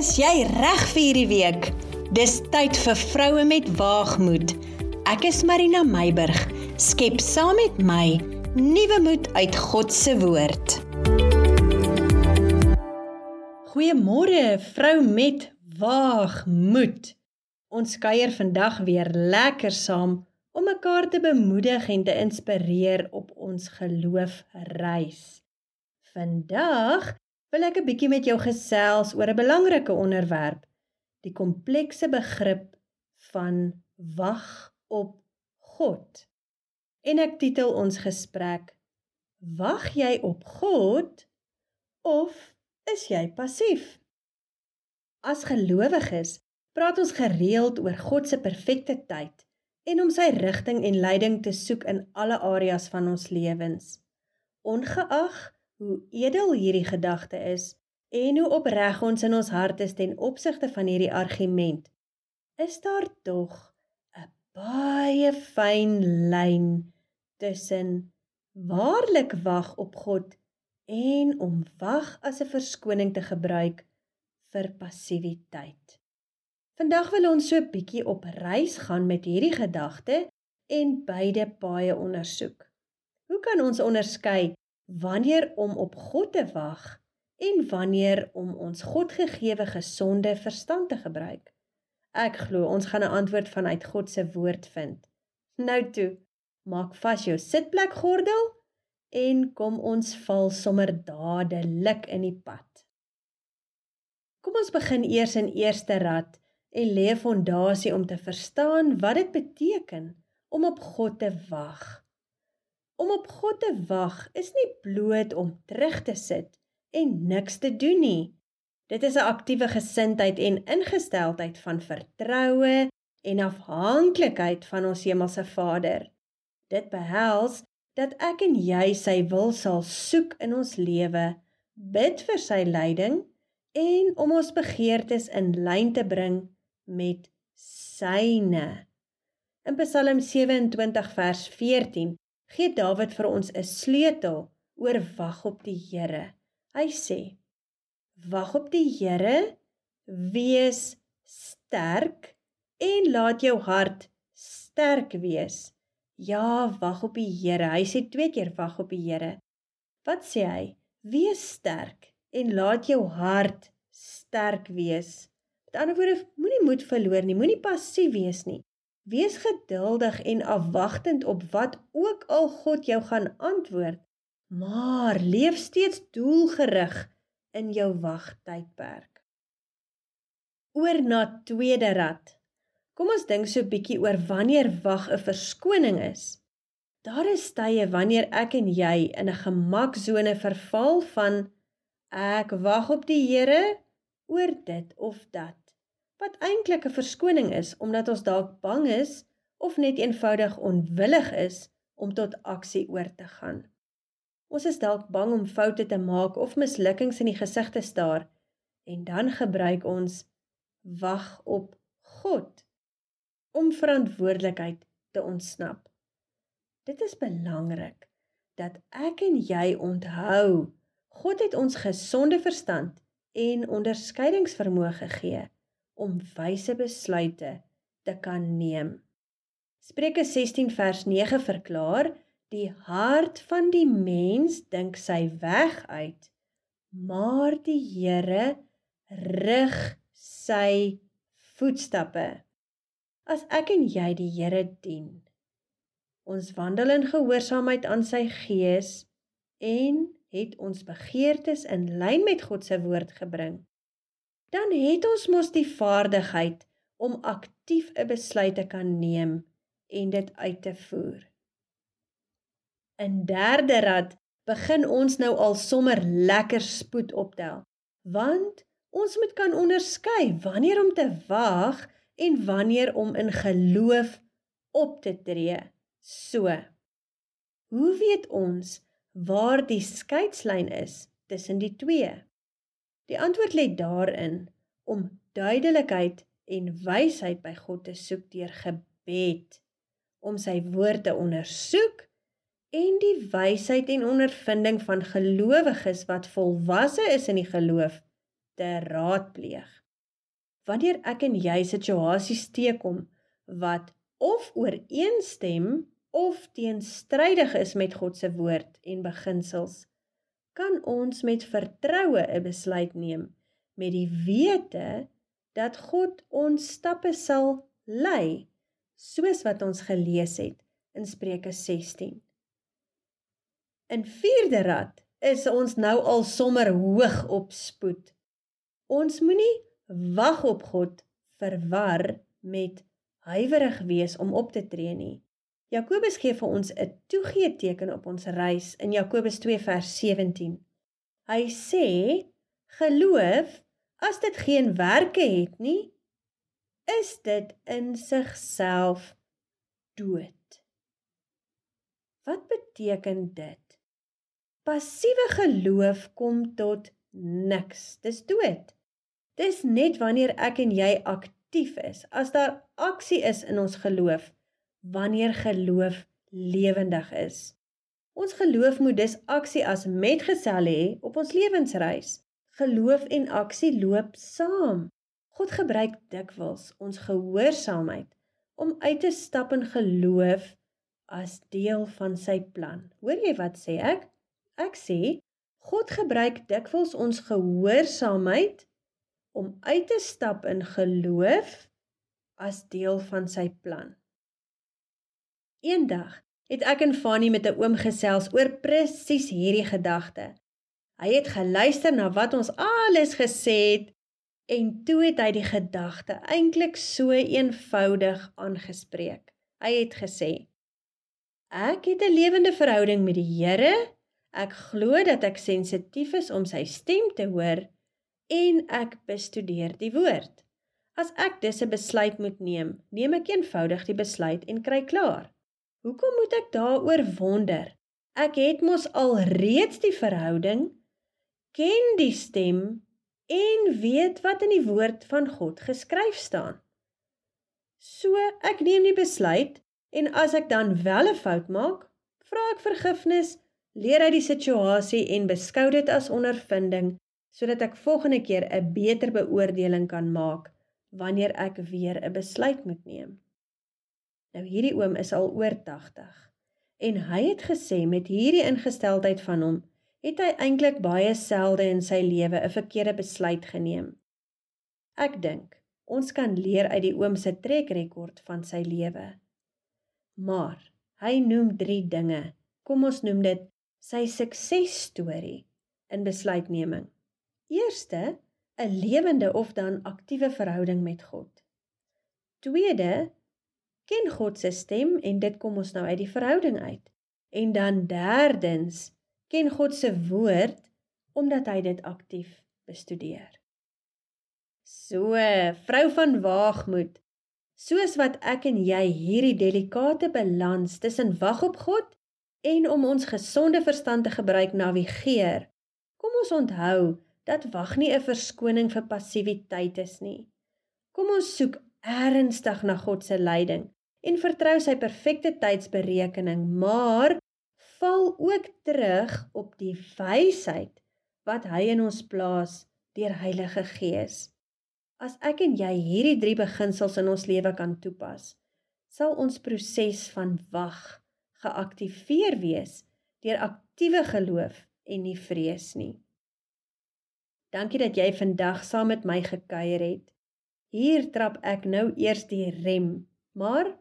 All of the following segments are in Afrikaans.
Is jy reg vir hierdie week? Dis tyd vir vroue met waagmoed. Ek is Marina Meiburg. Skep saam met my nuwe moed uit God se woord. Goeiemôre, vrou met waagmoed. Ons kuier vandag weer lekker saam om mekaar te bemoedig en te inspireer op ons geloofreis. Vandag wil ek 'n bietjie met jou gesels oor 'n belangrike onderwerp, die komplekse begrip van wag op God. En ek titel ons gesprek: Wag jy op God of is jy passief? As gelowiges praat ons gereeld oor God se perfekte tyd en om sy rigting en leiding te soek in alle areas van ons lewens. Ongeag hoe edel hierdie gedagte is en hoe opreg ons in ons hart is ten opsigte van hierdie argument, is daar tog 'n baie fyn lyn tussen waarlik wag op God en om wag as 'n verskoning te gebruik vir passiwiteit. Vandag wil ons so 'n bietjie op reis gaan met hierdie gedagte en beide paaie ondersoek. Hoe kan ons onderskei wanneer om op God te wag en wanneer om ons Godgegewe gesonde verstand te gebruik. Ek glo ons gaan 'n antwoord vanuit God se woord vind. Nou toe, maak vas jou sitplek gordel en kom ons val sommer dadelik in die pad. Kom ons begin eers in eerste rad en lê 'n fondasie om te verstaan wat dit beteken om op God te wag. Om op God te wag is nie bloot om terug te sit en niks te doen nie. Dit is 'n aktiewe gesindheid en ingesteldheid van vertroue en afhanklikheid van ons hemelse Vader. Dit behels dat ek en jy sy wil sal soek in ons lewe, bid vir sy leiding en om ons begeertes in lyn te bring met syne. In Psalm 27 vers 14 gee Dawid vir ons 'n sleutel oor wag op die Here. Hy sê: Wag op die Here, wees sterk en laat jou hart sterk wees. Ja, wag op die Here. Hy sê twee keer wag op die Here. Wat sê hy? Wees sterk en laat jou hart sterk wees. Met ander woorde, moenie moed verloor nie, moenie passief wees nie. Wees geduldig en afwagtend op wat ook al God jou gaan antwoord, maar leef steeds doelgerig in jou wagtydperk. Oor na tweede rad. Kom ons dink so 'n bietjie oor wanneer wag 'n verskoning is. Daar is tye wanneer ek en jy in 'n gemaksone verval van ek wag op die Here oor dit of dat wat eintlik 'n verskoning is omdat ons dalk bang is of net eenvoudig onwillig is om tot aksie oor te gaan. Ons is dalk bang om foute te maak of mislukkings in die gesig te staar en dan gebruik ons wag op God om verantwoordelikheid te ontsnap. Dit is belangrik dat ek en jy onthou God het ons gesonde verstand en onderskeidingsvermoë gegee om wyse besluite te kan neem. Spreuke 16 vers 9 verklaar: Die hart van die mens dink sy weg uit, maar die Here rig sy voetstappe. As ek en jy die Here dien, ons wandel in gehoorsaamheid aan sy gees en het ons begeertes in lyn met God se woord gebring, dan het ons mos die vaardigheid om aktief 'n besluit te kan neem en dit uit te voer. In derde rad begin ons nou al sommer lekker spoed optel, want ons moet kan onderskei wanneer om te wag en wanneer om in geloof op te tree. So. Hoe weet ons waar die skeidslyn is tussen die twee? Die antwoord lê daarin om duidelikheid en wysheid by God te soek deur gebed, om sy woord te ondersoek en die wysheid en ondervinding van gelowiges wat volwasse is in die geloof te raadpleeg. wanneer ek en jy situasies teekom wat of ooreenstem of teenstrydig is met God se woord en beginsels, kan ons met vertroue 'n besluit neem met die wete dat God ons stappe sal lei soos wat ons gelees het in Spreuke 16. In vierde rad is ons nou al sommer hoog op spoed. Ons moenie wag op God verwar met huiwerig wees om op te tree nie. Jakobus gee vir ons 'n toegee teken op ons reis in Jakobus 2 vers 17. Hy sê: "Geloof, as dit geen werke het nie, is dit in sigself dood." Wat beteken dit? Passiewe geloof kom tot niks. Dis dood. Dis net wanneer ek en jy aktief is, as daar aksie is in ons geloof wanneer geloof lewendig is. Ons geloof moet dus aksie as metgesel hê op ons lewensreis. Geloof en aksie loop saam. God gebruik dikwels ons gehoorsaamheid om uit te stap in geloof as deel van sy plan. Hoor jy wat sê ek? Ek sê God gebruik dikwels ons gehoorsaamheid om uit te stap in geloof as deel van sy plan. Eendag het ek en Fanny met 'n oom gesels oor presies hierdie gedagte. Hy het geluister na wat ons alles gesê het en toe het hy die gedagte eintlik so eenvoudig aangespreek. Hy het gesê: Ek het 'n lewende verhouding met die Here. Ek glo dat ek sensitief is om sy stem te hoor en ek bestudeer die woord. As ek dus 'n besluit moet neem, neem ek eenvoudig die besluit en kry klaar. Hoekom moet ek daaroor wonder? Ek het mos al reeds die verhouding, ken die stem en weet wat in die woord van God geskryf staan. So ek neem die besluit en as ek dan wel 'n fout maak, vra ek vergifnis, leer uit die situasie en beskou dit as ondervinding sodat ek volgende keer 'n beter beoordeling kan maak wanneer ek weer 'n besluit moet neem. Nou hierdie oom is al oor 80 en hy het gesê met hierdie ingesteldheid van hom het hy eintlik baie selde in sy lewe 'n verkeerde besluit geneem. Ek dink ons kan leer uit die oom se trekrekord van sy lewe. Maar hy noem 3 dinge. Kom ons noem dit sy suksesstorie in besluitneming. Eerste, 'n lewende of dan aktiewe verhouding met God. Tweede, ken God se stem en dit kom ons nou uit die verhouding uit. En dan derdens, ken God se woord omdat hy dit aktief bestudeer. So, vrou van waagmoed, soos wat ek en jy hierdie delikate balans tussen wag op God en om ons gesonde verstand te gebruik navigeer. Kom ons onthou dat wag nie 'n verskoning vir passiwiteit is nie. Kom ons soek ernstig na God se leiding en vertrou sy perfekte tydsberekening, maar val ook terug op die wysheid wat hy in ons plaas deur Heilige Gees. As ek en jy hierdie drie beginsels in ons lewe kan toepas, sal ons proses van wag geaktiveer wees deur aktiewe geloof en nie vrees nie. Dankie dat jy vandag saam met my gekuier het. Hier trap ek nou eers die rem, maar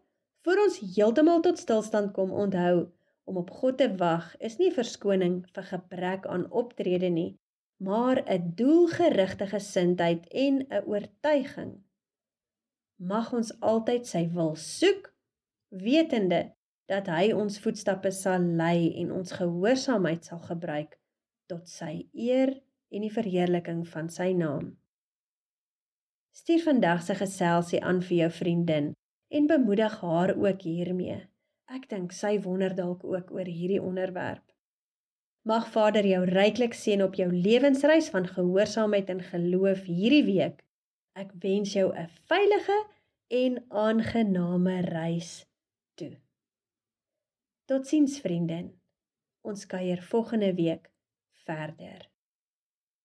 Voor ons heeltemal tot stilstand kom, onthou om op God te wag is nie verskoning vir gebrek aan optrede nie, maar 'n doelgerigte gesindheid en 'n oortuiging. Mag ons altyd sy wil soek, wetende dat hy ons voetstappe sal lei en ons gehoorsaamheid sal gebruik tot sy eer en die verheerliking van sy naam. Stuur vandag se geselsie aan vir jou vriendin en bemoedig haar ook hiermee. Ek dink sy wonder dalk ook oor hierdie onderwerp. Mag Vader jou ryklik seën op jou lewensreis van gehoorsaamheid en geloof hierdie week. Ek wens jou 'n veilige en aangename reis toe. Totsiens vriendin. Ons kuier volgende week verder.